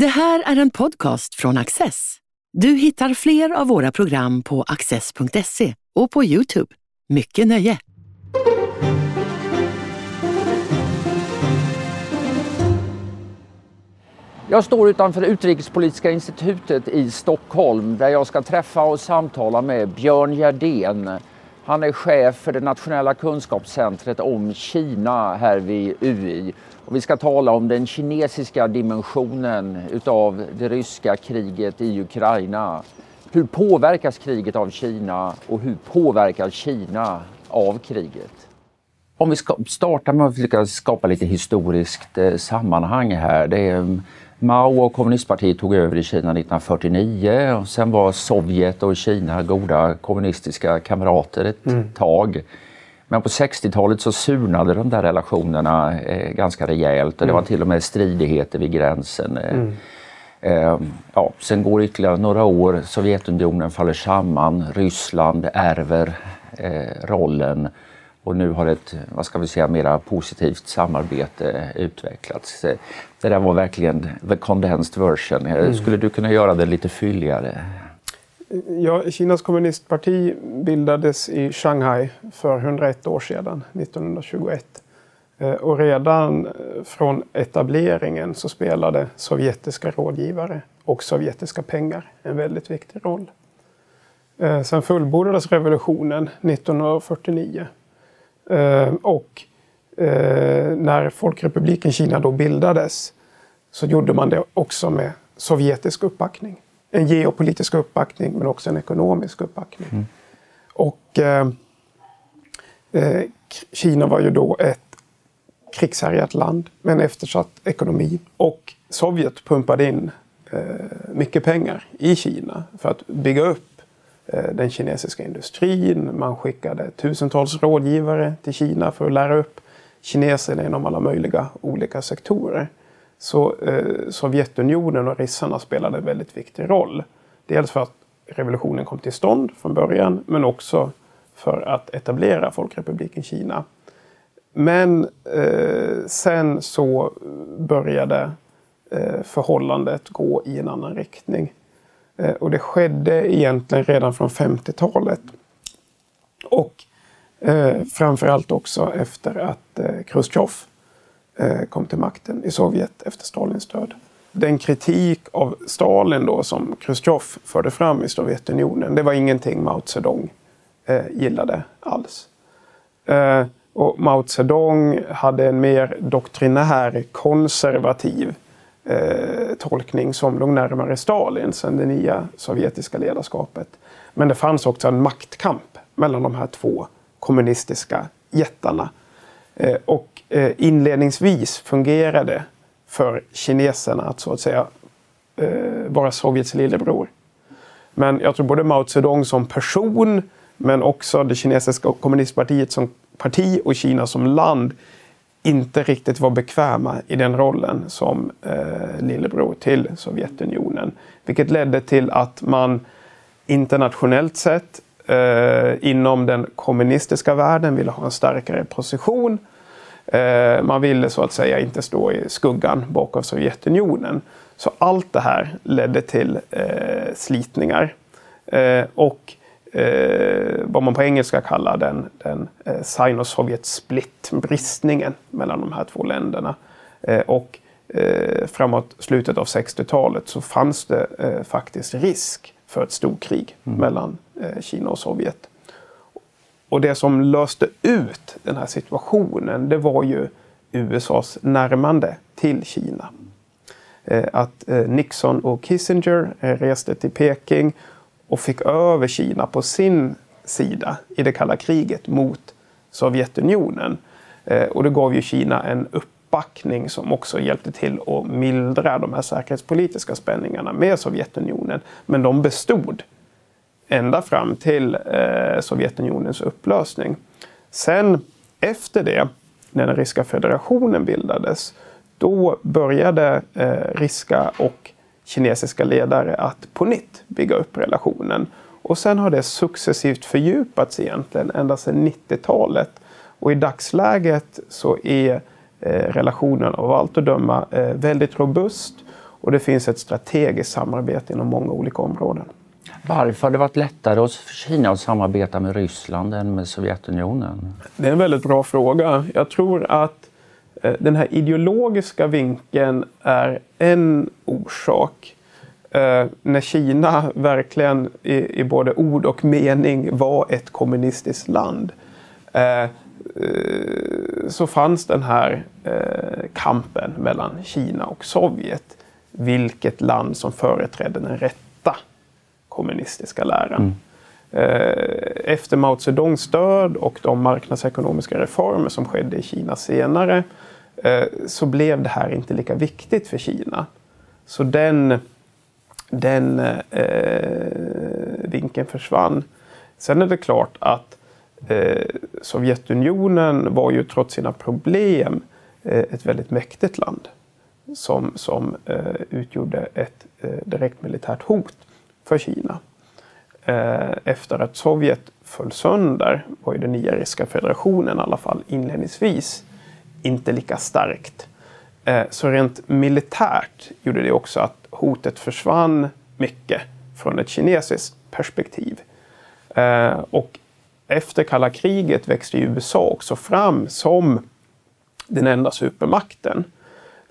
Det här är en podcast från Access. Du hittar fler av våra program på access.se och på Youtube. Mycket nöje! Jag står utanför Utrikespolitiska institutet i Stockholm där jag ska träffa och samtala med Björn Gerdén. Han är chef för det nationella kunskapscentret om Kina här vid UI. Och vi ska tala om den kinesiska dimensionen utav det ryska kriget i Ukraina. Hur påverkas kriget av Kina och hur påverkar Kina av kriget? Om vi ska starta med att försöka skapa lite historiskt eh, sammanhang här. Det är, Mao och kommunistpartiet tog över i Kina 1949 och sen var Sovjet och Kina goda kommunistiska kamrater ett mm. tag. Men på 60-talet så surnade de där relationerna eh, ganska rejält och det var mm. till och med stridigheter vid gränsen. Eh, mm. Eh, ja, sen går ytterligare några år, Sovjetunionen faller samman, Ryssland ärver eh, rollen och nu har ett, vad ska vi säga, mera positivt samarbete utvecklats. Det där var verkligen the condensed version. Mm. Skulle du kunna göra det lite fylligare? Ja, Kinas kommunistparti bildades i Shanghai för 101 år sedan, 1921. Eh, och redan eh, från etableringen så spelade sovjetiska rådgivare och sovjetiska pengar en väldigt viktig roll. Eh, sen fullbordades revolutionen 1949 och när Folkrepubliken Kina då bildades så gjorde man det också med sovjetisk uppbackning. En geopolitisk uppbackning men också en ekonomisk uppbackning. Mm. Och eh, eh, Kina var ju då ett krigshärjat land med en eftersatt ekonomi. Och Sovjet pumpade in eh, mycket pengar i Kina för att bygga upp Eh, den kinesiska industrin. Man skickade tusentals rådgivare till Kina för att lära upp kineserna inom alla möjliga olika sektorer. Så eh, Sovjetunionen och ryssarna spelade en väldigt viktig roll. Dels för att revolutionen kom till stånd från början, men också för att etablera Folkrepubliken Kina. Men eh, sen så började eh, förhållandet gå i en annan riktning. Eh, och det skedde egentligen redan från 50-talet. Och eh, framförallt också efter att eh, Khrushchev Eh, kom till makten i Sovjet efter Stalins död. Den kritik av Stalin då som Khrushchev förde fram i Sovjetunionen, det var ingenting Mao Zedong eh, gillade alls. Eh, och Mao Zedong hade en mer doktrinär konservativ eh, tolkning som låg närmare Stalin än det nya sovjetiska ledarskapet. Men det fanns också en maktkamp mellan de här två kommunistiska jättarna. Eh, och eh, inledningsvis fungerade för kineserna att så att säga eh, vara Sovjets lillebror. Men jag tror både Mao Zedong som person men också det kinesiska kommunistpartiet som parti och Kina som land inte riktigt var bekväma i den rollen som eh, lillebror till Sovjetunionen. Vilket ledde till att man internationellt sett eh, inom den kommunistiska världen ville ha en starkare position. Eh, man ville så att säga inte stå i skuggan bakom Sovjetunionen. Så allt det här ledde till eh, slitningar. Eh, och eh, vad man på engelska kallar den, den eh, Sino-Sovjet split, bristningen mellan de här två länderna. Eh, och eh, framåt slutet av 60-talet så fanns det eh, faktiskt risk för ett storkrig mm. mellan eh, Kina och Sovjet. Och det som löste ut den här situationen det var ju USAs närmande till Kina. Eh, att Nixon och Kissinger reste till Peking och fick över Kina på sin sida i det kalla kriget mot Sovjetunionen. Eh, och det gav ju Kina en uppbackning som också hjälpte till att mildra de här säkerhetspolitiska spänningarna med Sovjetunionen. Men de bestod ända fram till eh, Sovjetunionens upplösning. Sen efter det, när den ryska federationen bildades, då började eh, ryska och kinesiska ledare att på nytt bygga upp relationen. Och sen har det successivt fördjupats egentligen ända sedan 90-talet. Och i dagsläget så är relationen av allt att döma eh, väldigt robust. Och det finns ett strategiskt samarbete inom många olika områden. Varför har det varit lättare för Kina att samarbeta med Ryssland än med Sovjetunionen? Det är en väldigt bra fråga. Jag tror att eh, den här ideologiska vinkeln är en orsak. Eh, när Kina verkligen i, både ord och mening var ett kommunistiskt land eh, eh så fanns den här eh, kampen mellan Kina och Sovjet. Vilket land som företrädde den rätta kommunistiska läran. Mm. Eh, efter Mao Zedongs död och de marknadsekonomiska reformer som skedde i Kina senare eh, så blev det här inte lika viktigt för Kina. Så den, den eh, vinkeln försvann. Sen är det klart att eh, Sovjetunionen var ju trots sina problem eh, ett väldigt mäktigt land som, som eh, utgjorde ett eh, direkt militärt hot för Kina. Efter att Sovjet föll sönder var ju den nya ryska federationen i alla fall inledningsvis inte lika starkt. Så rent militärt gjorde det också att hotet försvann mycket från ett kinesiskt perspektiv. Och efter kalla kriget växte USA också fram som den enda supermakten.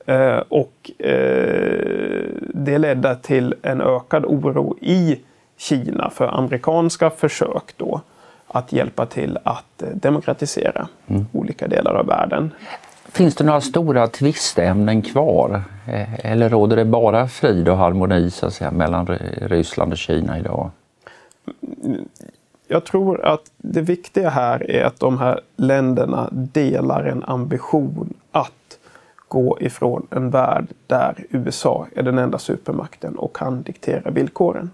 Eh, och eh, det ledde till en ökad oro i Kina för amerikanska försök då att hjälpa till att eh, demokratisera mm. olika delar av världen. Finns det några stora tvistämnen kvar? Eller råder det bara frid och harmoni så att säga, mellan Ryssland och Kina idag? Jag tror att det viktiga här är att de här länderna delar en ambition att gå ifrån en värld där USA är den enda supermakten och kan diktera villkoren.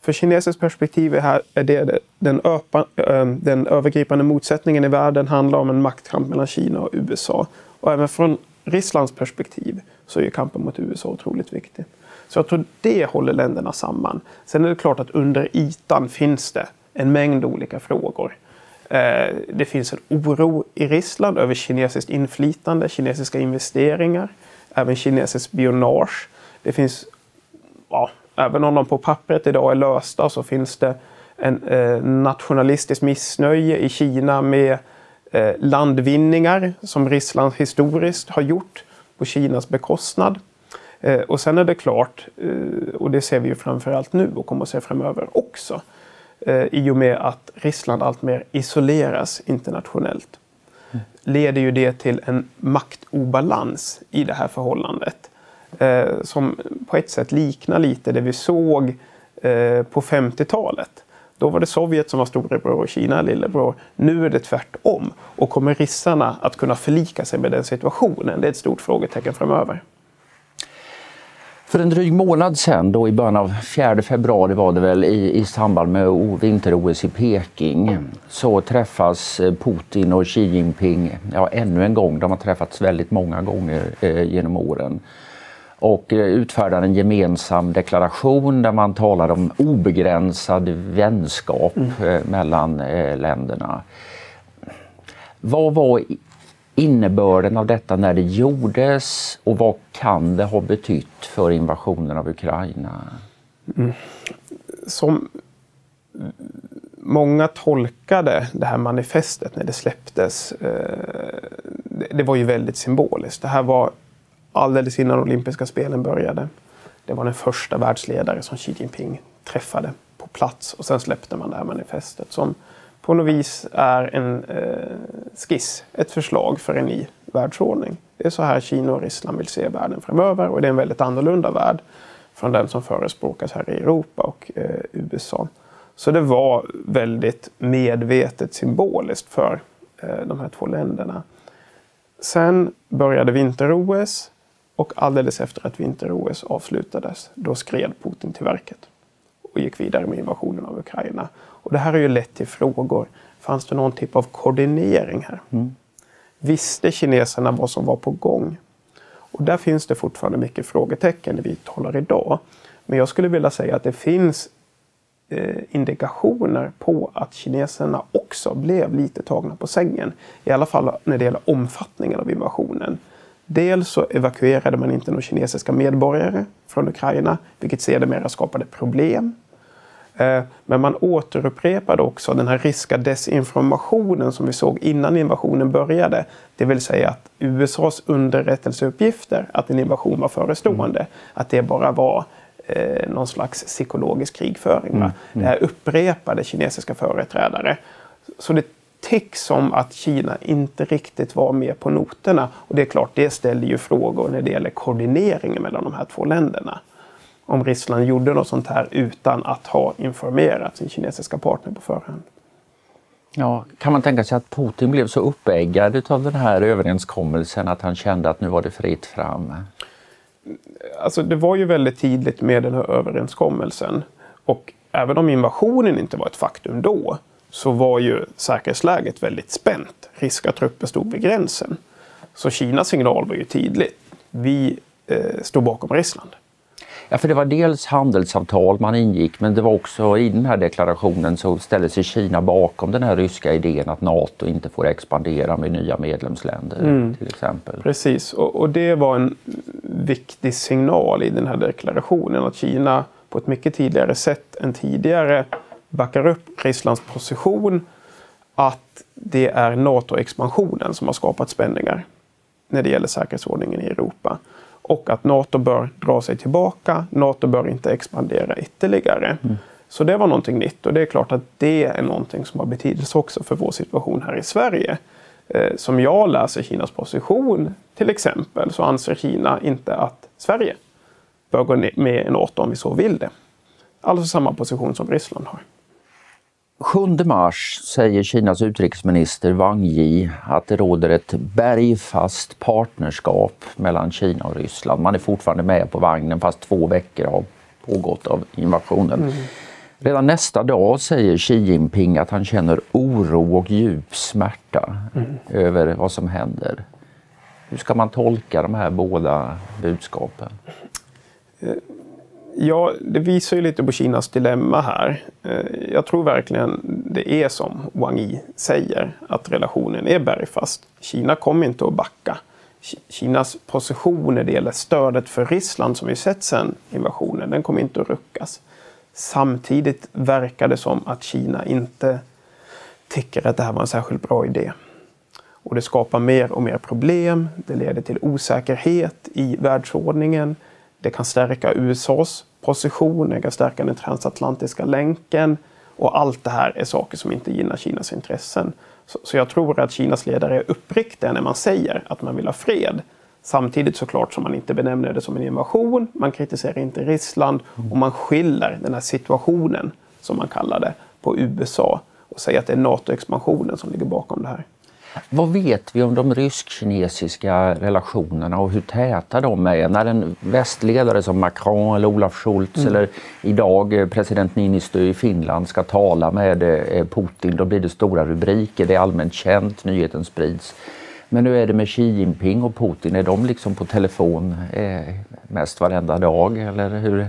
För kinesiskt perspektiv är, här, är det den, öpa, ehm, den övergripande motsättningen i världen handlar om en maktkamp mellan Kina och USA. Och även från Rysslands perspektiv så är kampen mot USA otroligt viktig. Så jag tror det håller länderna samman. Sen är det klart att under ytan finns det en mängd olika frågor. Eh, det finns en oro i Ryssland över kinesiskt inflytande, kinesiska investeringar, även kinesiskt spionage. Det finns, ja, även om de på pappret idag är lösta så finns det en eh, missnöje i Kina med eh, landvinningar som Ryssland historiskt har gjort på Kinas bekostnad. Eh, och sen är det klart, eh, och det ser vi ju framförallt nu och kommer att se framöver också, eh, i och med att Ryssland alltmer isoleras internationellt leder ju det till en maktobalans i det här förhållandet. Eh, som på ett sätt liknar lite det vi såg eh, på 50-talet. Då var det Sovjet som var storebror och Kina lillebror. Nu är det tvärtom. Och kommer ryssarna att kunna förlika sig med den situationen? Det är ett stort frågetecken framöver. För en dryg månad sedan, då i början av 4 februari var det väl, i, i samband med vinter-OS i Peking, så träffas eh, Putin och Xi Jinping ja, ännu en gång. De har träffats väldigt många gånger eh, genom åren och eh, utfärdar en gemensam deklaration där man talar om obegränsad vänskap mm. Eh, mellan eh, länderna. Vad var innebörden av detta när det gjordes och vad kan det ha betytt för invasionen av Ukraina? Mm. Som många tolkade det här manifestet när det släpptes, eh, det var ju väldigt symboliskt. Det här var alldeles innan olympiska spelen började. Det var den första världsledare som Xi Jinping träffade på plats och sen släppte man det här manifestet som på något vis är en eh, skiss, ett förslag för en ny världsordning. Det är så här Kina och Ryssland vill se världen framöver och det är en väldigt annorlunda värld från den som förespråkas här i Europa och eh, USA. Så det var väldigt medvetet symboliskt för eh, de här två länderna. Sen började vinter-OS och alldeles efter att vinter-OS avslutades, då skred Putin till verket och gick vidare med invasionen av Ukraina. Och det här har ju lett till frågor. Fanns det någon typ av koordinering här? Mm. Visste kineserna vad som var på gång? Och där finns det fortfarande mycket frågetecken när vi talar idag. Men jag skulle vilja säga att det finns eh, indikationer på att kineserna också blev lite tagna på sängen. I alla fall när det gäller omfattningen av invasionen. Dels så evakuerade man inte några kinesiska medborgare från Ukraina, vilket sedermera skapade problem. Eh, men man återupprepade också den här ryska desinformationen som vi såg innan invasionen började. Det vill säga att USAs underrättelseuppgifter att en invasion var förestående, mm. att det bara var eh, någon slags psykologisk krigföring. Mm. Mm. Det här upprepade kinesiska företrädare. Så det tycks som att Kina inte riktigt var med på noterna. Och det är klart, det ställer ju frågor när det gäller koordineringen mellan de här två länderna. Om Ryssland gjorde något sånt här utan att ha informerat sin kinesiska partner på förhand. Ja, kan man tänka sig att Putin blev så uppeggad av den här överenskommelsen att han kände att nu var det fritt fram? Alltså det var ju väldigt tidigt med den här överenskommelsen. Och även om invasionen inte var ett faktum då så var ju säkerhetsläget väldigt spänt. Ryska trupper stod vid gränsen. Så Kinas signal var ju tydlig. Vi eh, står bakom Ryssland. Ja, för det var dels handelsavtal man ingick men det var också i den här deklarationen så ställde sig Kina bakom den här ryska idén att Nato inte får expandera med nya medlemsländer mm. till exempel. Precis, och, och, det var en viktig signal i den här deklarationen att Kina på ett mycket tidigare sätt än tidigare backar upp Rysslands position att det är NATO-expansionen som har skapat spänningar när det gäller säkerhetsordningen i Europa. Och att NATO bör dra sig tillbaka. NATO bör inte expandera ytterligare. Mm. Så det var någonting nytt och det är klart att det är någonting som har betydelse också för vår situation här i Sverige. Eh, som jag läser Kinas position till exempel så anser Kina inte att Sverige bör gå med i NATO om vi så vill det. Alltså samma position som Ryssland har. 7 mars säger Kinas utrikesminister Wang Yi att det råder ett bergfast partnerskap mellan Kina och Ryssland. Man är fortfarande med på vagnen fast två veckor har pågått av invasionen. Mm. Redan nästa dag säger Xi Jinping att han känner oro och djup smärta mm. över vad som händer. Hur ska man tolka de här båda budskapen? Ja, det visar ju lite på Kinas dilemma här. Eh, jag tror verkligen det är som Wang Yi säger, att relationen är bergfast. Kina kommer inte att backa. Kinas position när det gäller stödet för Ryssland som vi sett sedan invasionen, den kommer inte att ruckas. Samtidigt verkar det som att Kina inte tycker att det här var en särskilt bra idé. Och det skapar mer och mer problem. Det leder till osäkerhet i världsordningen. Det kan stärka USAs position, det kan stärka den transatlantiska länken. Och allt det här är saker som inte gynnar Kinas intressen. Så, så jag tror att Kinas ledare är uppriktiga när man säger att man vill ha fred. Samtidigt såklart som man inte benämner det som en invasion, man kritiserar inte Ryssland och man skyller den här situationen, som man kallar det, på USA och säger att det är NATO-expansionen som ligger bakom det här. Vad vet vi om de rysk-kinesiska relationerna och hur täta de är? När en västledare som Macron eller Olaf Scholz mm. eller idag eh, president Niinistö i Finland ska tala med eh, Putin, då blir det stora rubriker. Det är allmänt känt, nyheten sprids. Men hur är det med Xi Jinping och Putin? Är de liksom på telefon eh, mest varenda dag eller hur?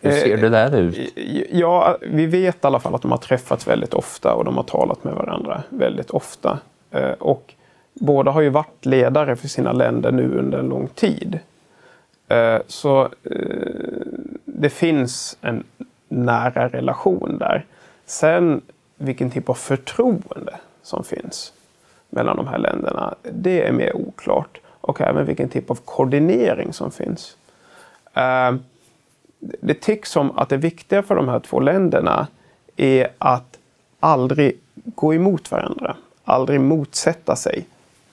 Hur ser det där ut? Ja, vi vet i alla fall att de har träffats väldigt ofta och de har talat med varandra väldigt ofta. Eh, och båda har ju varit ledare för sina länder nu under en lång tid. Eh, så eh, det finns en nära relation där. Sen vilken typ av förtroende som finns mellan de här länderna, det är mer oklart. Och även vilken typ av koordinering som finns. Det tycks som att det viktiga för de här två länderna är att aldrig gå emot varandra aldrig motsätta sig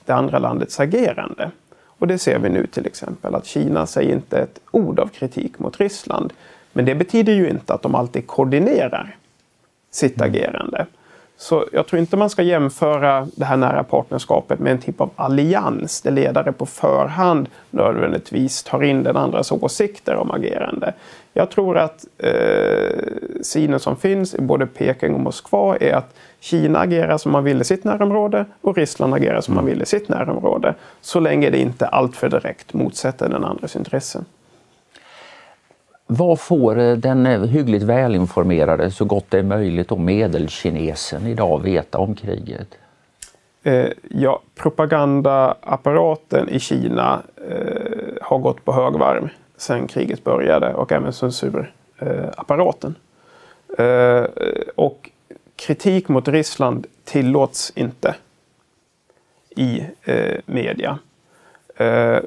det andra landets agerande. Och det ser vi nu till exempel att Kina säger inte ett ord av kritik mot Ryssland. Men det betyder ju inte att de alltid koordinerar sitt mm. agerande. Så jag tror inte man ska jämföra det här nära partnerskapet med en typ av allians där ledare på förhand nödvändigtvis tar in den andras åsikter om agerande. Jag tror att eh, synen som finns i både Peking och Moskva är att Kina agerar som man vill i sitt närområde och Ryssland agerar som man mm. vill i sitt närområde. Så länge det inte alltför direkt motsätter den andres intressen. Vad får eh, den eh, hyggligt välinformerade, så gott det är möjligt, och medelkinesen idag veta om kriget? Eh, ja, propagandaapparaten i Kina eh, har gått på högvarv sedan kriget började och även censurapparaten. Eh, och kritik mot Ryssland tillåts inte i eh, media. Eh,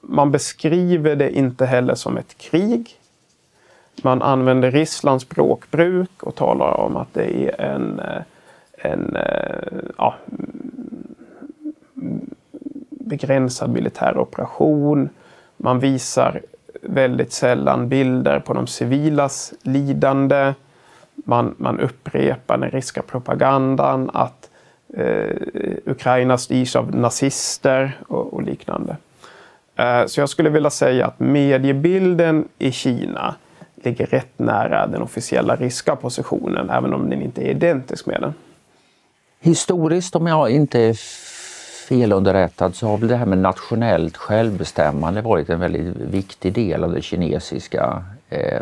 man beskriver det inte heller som ett krig. Man använder Rysslands språkbruk och talar om att det är en, eh, en eh, ja, begränsad militär operation. Man visar väldigt sällan bilder på de civilas lidande. Man, man upprepar den ryska propagandan att eh, Ukraina styrs av nazister och, och liknande. Eh, så jag skulle vilja säga att mediebilden i Kina ligger rätt nära den officiella ryska positionen, även om den inte är identisk med den. Historiskt, om jag inte är felunderrättad, så har väl det här med nationellt självbestämmande varit en väldigt viktig del av den kinesiska eh,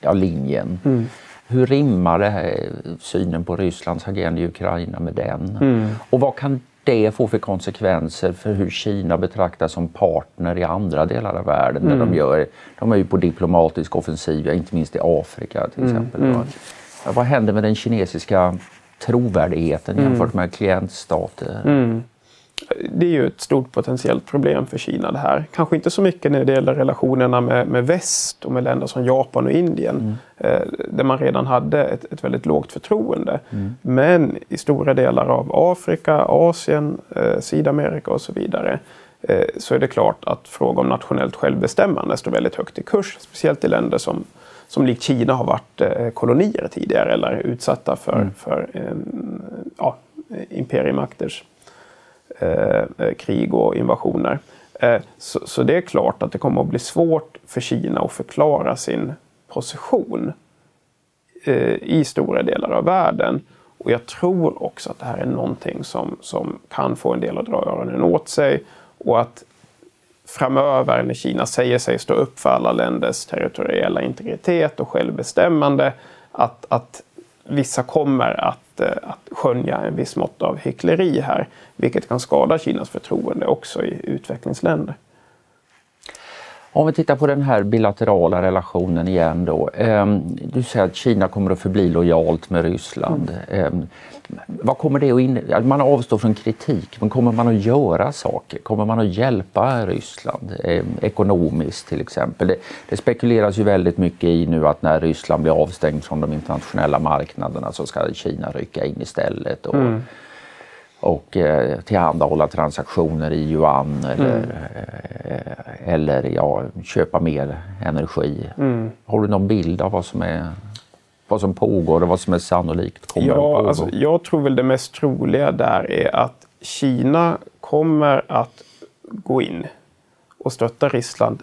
ja, linjen. Mm. Hur rimmar det här, synen på Rysslands agerande i Ukraina med den? Mm. Och vad kan det få för konsekvenser för hur Kina betraktas som partner i andra delar av världen? Mm. Där de, gör, de är ju på diplomatisk offensiv, inte minst i Afrika till mm. exempel. Mm. Ja, vad händer med den kinesiska trovärdigheten mm. jämfört med klientstater? Mm det är ju ett stort potentiellt problem för Kina det här. Kanske inte så mycket när det gäller relationerna med, med väst och med länder som Japan och Indien. Mm. Eh, där man redan hade ett, ett väldigt lågt förtroende. Mm. Men i stora delar av Afrika, Asien, eh, Sydamerika och så vidare eh, så är det klart att frågan om nationellt självbestämmande står väldigt högt i kurs. Speciellt i länder som, som likt Kina har varit eh, kolonier tidigare eller utsatta för, mm. för ja, imperiemakters Eh, eh, krig och invasioner. Eh, så, så, det är klart att det kommer att bli svårt för Kina att förklara sin position eh, i stora delar av världen. Och jag tror också att det här är någonting som, som kan få en del att dra öronen åt sig. Och att framöver när Kina säger sig stå upp för alla länders territoriella integritet och självbestämmande, att, att vissa kommer att eh, att, skönja en viss mått av hyckleri här, vilket kan skada Kinas förtroende också i utvecklingsländer. Om vi tittar på den här bilaterala relationen igen då. Ehm, du säger att Kina kommer att förbli lojalt med Ryssland. Mm. Vad kommer det att innebära? Man avstår från kritik, men kommer man att göra saker? Kommer man att hjälpa Ryssland eh, ekonomiskt till exempel? Det, det, spekuleras ju väldigt mycket i nu att när Ryssland blir avstängd från de internationella marknaderna så ska Kina rycka in istället. Och, mm och eh, tillhandahålla transaktioner i yuan eller, mm. eh, eller ja, köpa mer energi. Mm. Har du någon bild av vad som, är, vad som pågår och vad som är sannolikt kommer ja, att pågå? Alltså, jag tror väl det mest troliga där är att Kina kommer att gå in och stötta Ryssland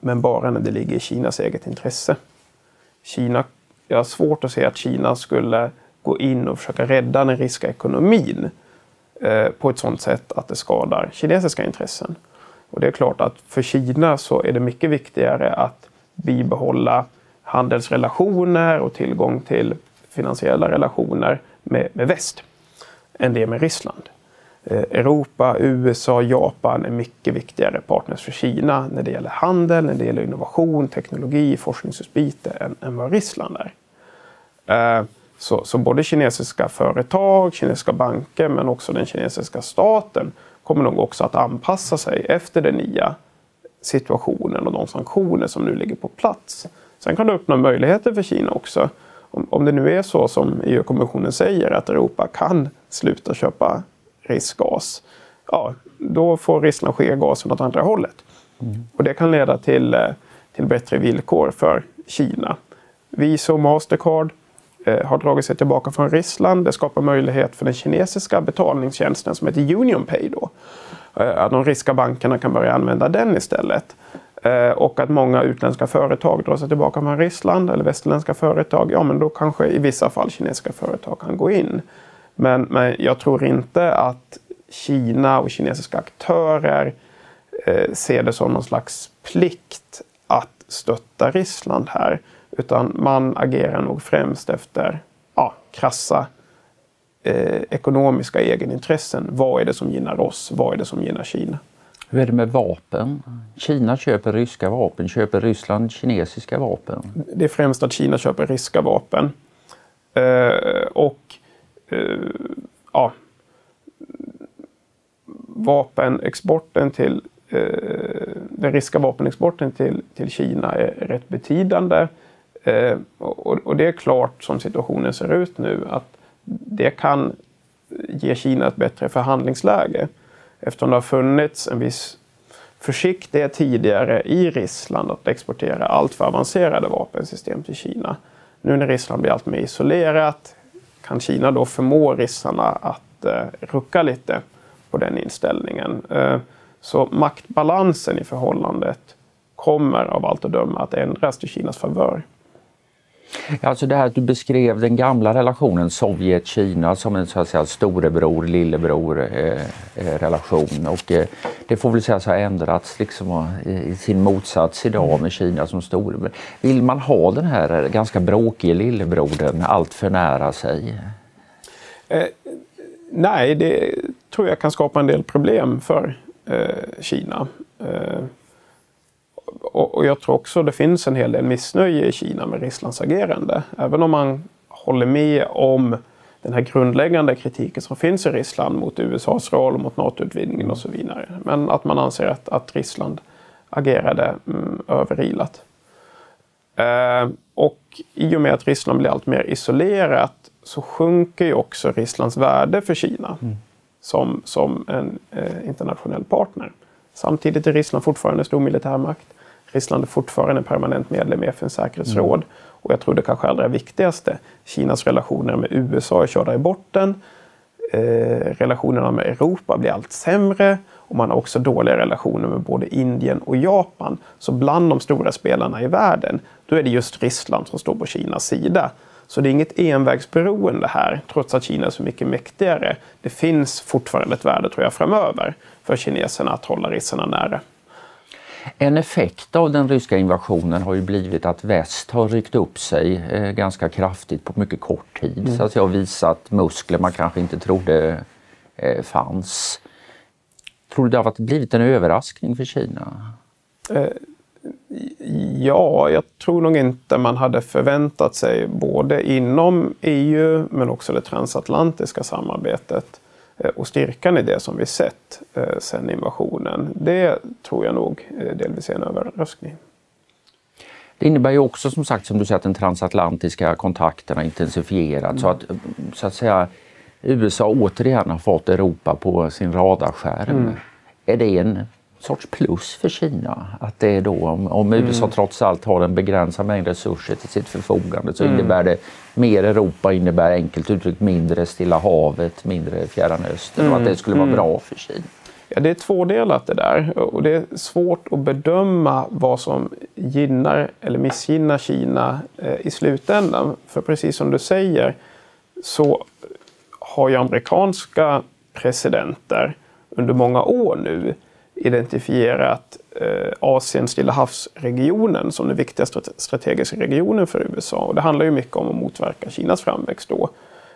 men bara när det ligger i Kinas eget intresse. Kina, jag har svårt att se att Kina skulle gå in och försöka rädda den ryska ekonomin Eh, på ett sådant sätt att det skadar kinesiska intressen. Och det är klart att för Kina så är det mycket viktigare att bibehålla handelsrelationer och tillgång till finansiella relationer med, med väst än det är med Ryssland. Eh, Europa, USA, Japan är mycket viktigare partners för Kina när det gäller handel, när det gäller innovation, teknologi, forskningsutbyte än, än vad Ryssland är. Eh, så, så både kinesiska företag, kinesiska banker men också den kinesiska staten kommer nog också att anpassa sig efter den nya situationen och de sanktioner som nu ligger på plats. Sen kan det öppna möjligheter för Kina också. Om, om det nu är så som EU-kommissionen säger att Europa kan sluta köpa rysk gas, ja, då får Ryssland skicka gasen åt andra hållet. Mm. Och det kan leda till, eh, till bättre villkor för Kina. Visa och Mastercard Eh, har dragit sig tillbaka från Ryssland. Det skapar möjlighet för den kinesiska betalningstjänsten som heter UnionPay då. Eh, att de ryska bankerna kan börja använda den istället. Eh, och att många utländska företag drar sig tillbaka från Ryssland eller västerländska företag. Ja, men då kanske i vissa fall kinesiska företag kan gå in. Men, men jag tror inte att Kina och kinesiska aktörer eh, ser det som någon slags plikt att stötta Ryssland här. Utan man agerar nog främst efter ja, krassa eh, ekonomiska egenintressen. Vad är det som gynnar oss? Vad är det som gynnar Kina? Hur är det med vapen? Kina köper ryska vapen. Köper Ryssland kinesiska vapen? Det är främst att Kina köper ryska vapen. Eh, och eh, ja, vapenexporten till eh, den ryska vapenexporten till, till Kina är rätt betydande. Eh, och, och, det är klart som situationen ser ut nu att det kan ge Kina ett bättre förhandlingsläge. Eftersom det har funnits en viss försiktighet tidigare i Ryssland att exportera allt för avancerade vapensystem till Kina. Nu när Ryssland blir allt mer isolerat kan Kina då förmå ryssarna att eh, rucka lite på den inställningen. Eh, så maktbalansen i förhållandet kommer av allt att döma att ändras till Kinas favör. Alltså det här att du beskrev den gamla relationen Sovjet-Kina som en så att säga storebror, lillebror eh, eh relation och eh, det får väl sägas ha ändrats liksom i, i sin motsats idag med Kina som storebror. Vill man ha den här eh, ganska bråkige lillebrodern allt för nära sig? Eh, nej, det tror jag kan skapa en del problem för eh, Kina. Eh, och, och, jag tror också det finns en hel del missnöje i Kina med Rysslands agerande. Även om man håller med om den här grundläggande kritiken som finns i Ryssland mot USAs roll, mot NATO-utvidgningen och så vidare. Men att man anser att, att Ryssland agerade mm, överilat. Eh, och i och med att Ryssland blir allt mer isolerat så sjunker ju också Rysslands värde för Kina mm. som, som en eh, internationell partner. Samtidigt är Ryssland fortfarande stor militärmakt. Ryssland är fortfarande en permanent medlem i FNs säkerhetsråd. Mm. Och jag tror det kanske allra viktigaste, Kinas relationer med USA är körda i botten. Eh, relationerna med Europa blir allt sämre och man har också dåliga relationer med både Indien och Japan. Så bland de stora spelarna i världen, då är det just Ryssland som står på Kinas sida. Så det är inget envägsberoende här, trots att Kina är så mycket mäktigare. Det finns fortfarande ett värde, tror jag, framöver för kineserna att hålla ryssarna nära. En effekt av den ryska invasionen har ju blivit att väst har ryckt upp sig eh, ganska kraftigt på mycket kort tid. Mm. Så att jag har visat muskler man kanske inte trodde eh, fanns. Tror du det har blivit en överraskning för Kina? Eh, ja, jag tror nog inte man hade förväntat sig både inom EU men också det transatlantiska samarbetet och styrkan i det som vi sett eh, sedan invasionen, det tror jag nog eh, delvis är en överraskning. Det innebär ju också som sagt som du säger att den transatlantiska kontakterna intensifierats så att så att säga USA återigen har fått Europa på sin radarskärm. Mm. Är det en sorts plus för Kina. Att det är då, om, om USA mm. trots allt har en begränsad mängd resurser till sitt förfogande så mm. innebär det mer Europa innebär enkelt uttryckt mindre Stilla havet, mindre Fjärran Östern mm. och att det skulle vara mm. bra för Kina. Ja, det är tvådelat det där och det är svårt att bedöma vad som gynnar eller missgynnar Kina eh, i slutändan. För precis som du säger så har ju amerikanska presidenter under många år nu identifierat eh, Asien Stilla havsregionen som den viktigaste strategiska regionen för USA. Och det handlar ju mycket om att motverka Kinas framväxt då.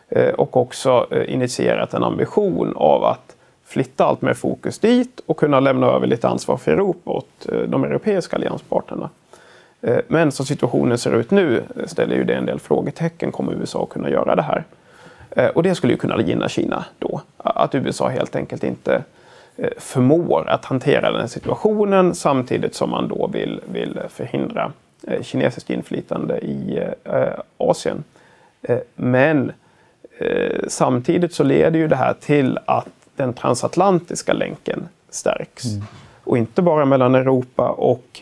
Eh, och också eh, initierat en ambition av att flytta allt mer fokus dit och kunna lämna över lite ansvar för Europa åt eh, de europeiska allianspartnerna. Eh, men som situationen ser ut nu eh, ställer ju det en del frågetecken. Kommer USA kunna göra det här? Och det skulle ju kunna gynna Kina då. Att USA helt enkelt inte förmår att hantera den situationen samtidigt som man då vill, vill förhindra eh, kinesiskt inflytande i eh, Asien. Men samtidigt så leder ju det här till att den transatlantiska länken stärks. Mm. Och inte bara mellan Europa och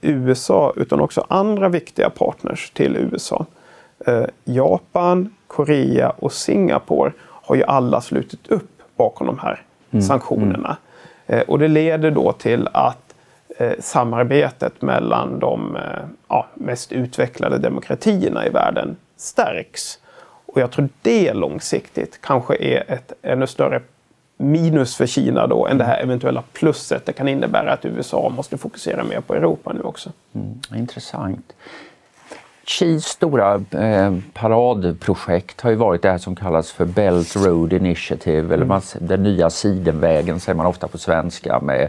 USA utan också andra viktiga partners till USA. Japan, Korea och Singapore har ju alla slutit upp bakom de här mm. sanktionerna. Mm. och det leder då till att eh, samarbetet mellan de eh, ja, mest utvecklade demokratierna i världen stärks. Och jag tror det långsiktigt kanske är ett ännu större minus för Kina då än det här eventuella plusset det kan innebära att USA måste fokusera mer på Europa nu också. Mm, intressant. Xis stora eh, paradprojekt har ju varit det här som kallas för Belt Road Initiative, mm. eller man, den nya sidenvägen säger man ofta på svenska, med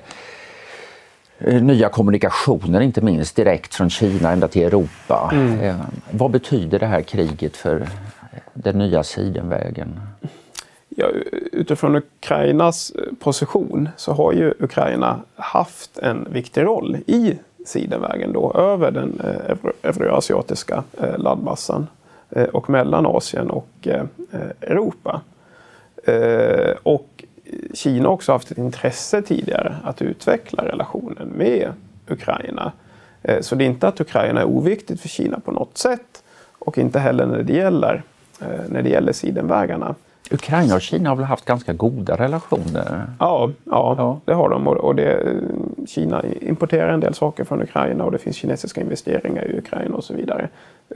eh, nya kommunikationer, inte minst direkt från Kina ända till Europa. Mm. Eh, vad betyder det här kriget för den nya sidenvägen? Ja, utifrån Ukrainas position så har ju Ukraina haft en viktig roll i sidenvägen då över den eh, euroasiatiska eh, landmassan eh, och mellan Asien och Europa. Och Kina har också haft ett intresse tidigare att utveckla relationen med Ukraina. Så det är inte att Ukraina är oviktigt för Kina på något sätt och inte heller när det gäller, när det gäller sidenvägarna. Ukraina och Kina har väl haft ganska goda relationer? Ja, ja, ja. det har de. Och det, Kina importerar en del saker från Ukraina och det finns kinesiska investeringar i Ukraina och så vidare.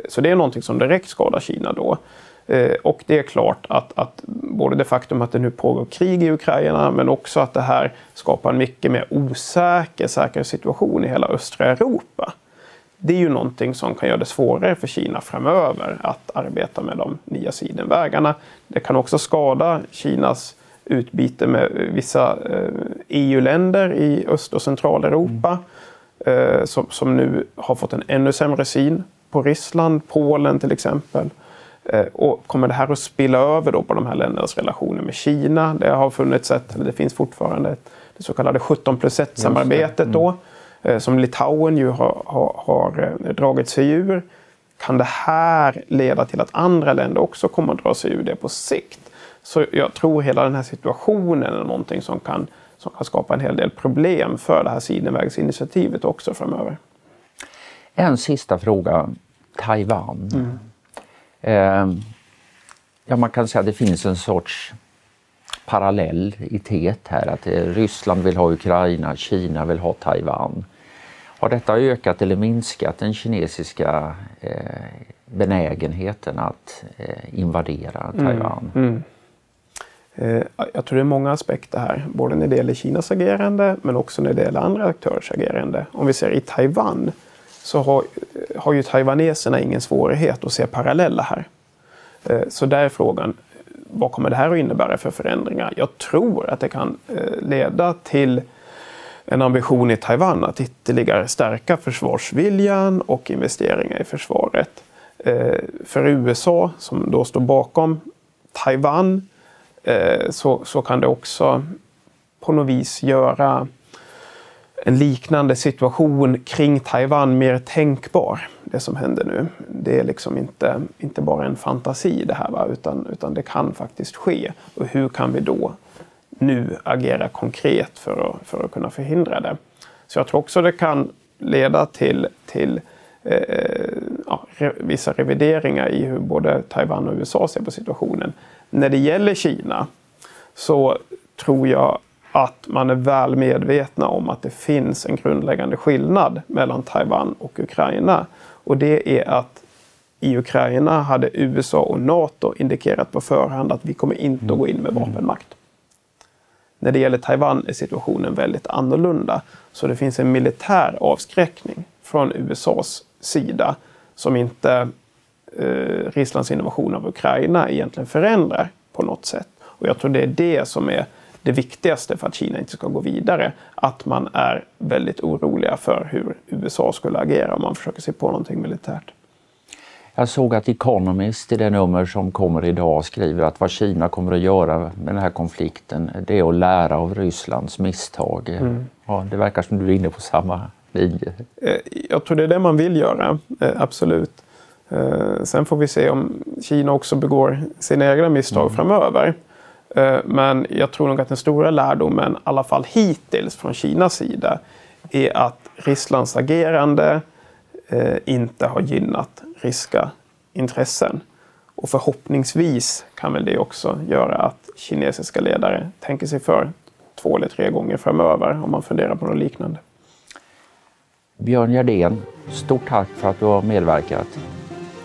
Så det är någonting som direkt skadar Kina då. Eh, och det är klart att, att både det faktum att det nu pågår krig i Ukraina men också att det här skapar en mycket mer osäker säkerhetssituation i hela östra Europa det är ju någonting som kan göra det svårare för Kina framöver att arbeta med de nya sidenvägarna. Det kan också skada Kinas utbyte med vissa EU-länder eh, e i Öst och Centraleuropa mm. som, som nu har fått en ännu sämre syn på Ryssland, Polen till exempel. Eh, och kommer det här att spilla över då på de här ländernas relationer med Kina? Det har funnits ett, eller det finns fortfarande det så kallade 17 plus 1-samarbetet mm. då Eh, som Litauen ju har, har, har, eh, dragit sig ur. Kan det här leda till att andra länder också kommer att dra sig ur det på sikt? Så jag tror hela den här situationen är någonting som kan, som kan skapa en hel del problem för det här sidenvägsinitiativet också framöver. En sista fråga. Taiwan. Mm. Eh, ja, man kan säga att det finns en sorts parallellitet här. Att Ryssland vill ha Ukraina, Kina vill ha Taiwan. Har detta ökat eller minskat den kinesiska eh, benägenheten att eh, invadera mm, Taiwan? Mm, mm. Eh, jag tror det är många aspekter här, både när det gäller Kinas agerande men också när det gäller andra aktörers agerande. Om vi ser i Taiwan så har, eh, har ju taiwaneserna ingen svårighet att se paralleller här. Eh, så där är frågan, vad kommer det här att innebära för förändringar? Jag tror att det kan leda till en ambition i Taiwan att ytterligare stärka försvarsviljan och investeringar i försvaret. För USA, som då står bakom Taiwan, Eh, så, så kan det också på något vis göra en liknande situation kring Taiwan mer tänkbar. Det som händer nu. Det är liksom inte, inte bara en fantasi det här, va? Utan, utan det kan faktiskt ske. Och hur kan vi då nu agera konkret för att, för att kunna förhindra det. Så jag tror också det kan leda till, till eh, ja, re, vissa revideringar i hur både Taiwan och USA ser på situationen. När det gäller Kina så tror jag att man är väl medvetna om att det finns en grundläggande skillnad mellan Taiwan och Ukraina. Och det är att i Ukraina hade USA och NATO indikerat på förhand att vi kommer inte att gå in med vapenmakt. När det gäller Taiwan är situationen väldigt annorlunda. Så det finns en militär avskräckning från USAs sida som inte eh, Rysslands invasion av Ukraina egentligen förändrar på något sätt. Och jag tror det är det som är det viktigaste för att Kina inte ska gå vidare. Att man är väldigt oroliga för hur USA skulle agera om man försöker sig på någonting militärt. Jag såg att Economist i det nummer som kommer idag skriver att vad Kina kommer att göra med den här konflikten det är att lära av Rysslands misstag. Mm. Ja, det verkar som du är inne på samma linje. Eh, jag tror det är det man vill göra, eh, absolut. Eh, sen får vi se om Kina också begår sina egna misstag mm. framöver. Men jag tror nog att den stora lärdomen, i alla fall hittills från Kinas sida, är att Rysslands agerande inte har gynnat ryska intressen. Och förhoppningsvis kan väl det också göra att kinesiska ledare tänker sig för två eller tre gånger framöver om man funderar på något liknande. Björn Gerdén, stort tack för att du har medverkat.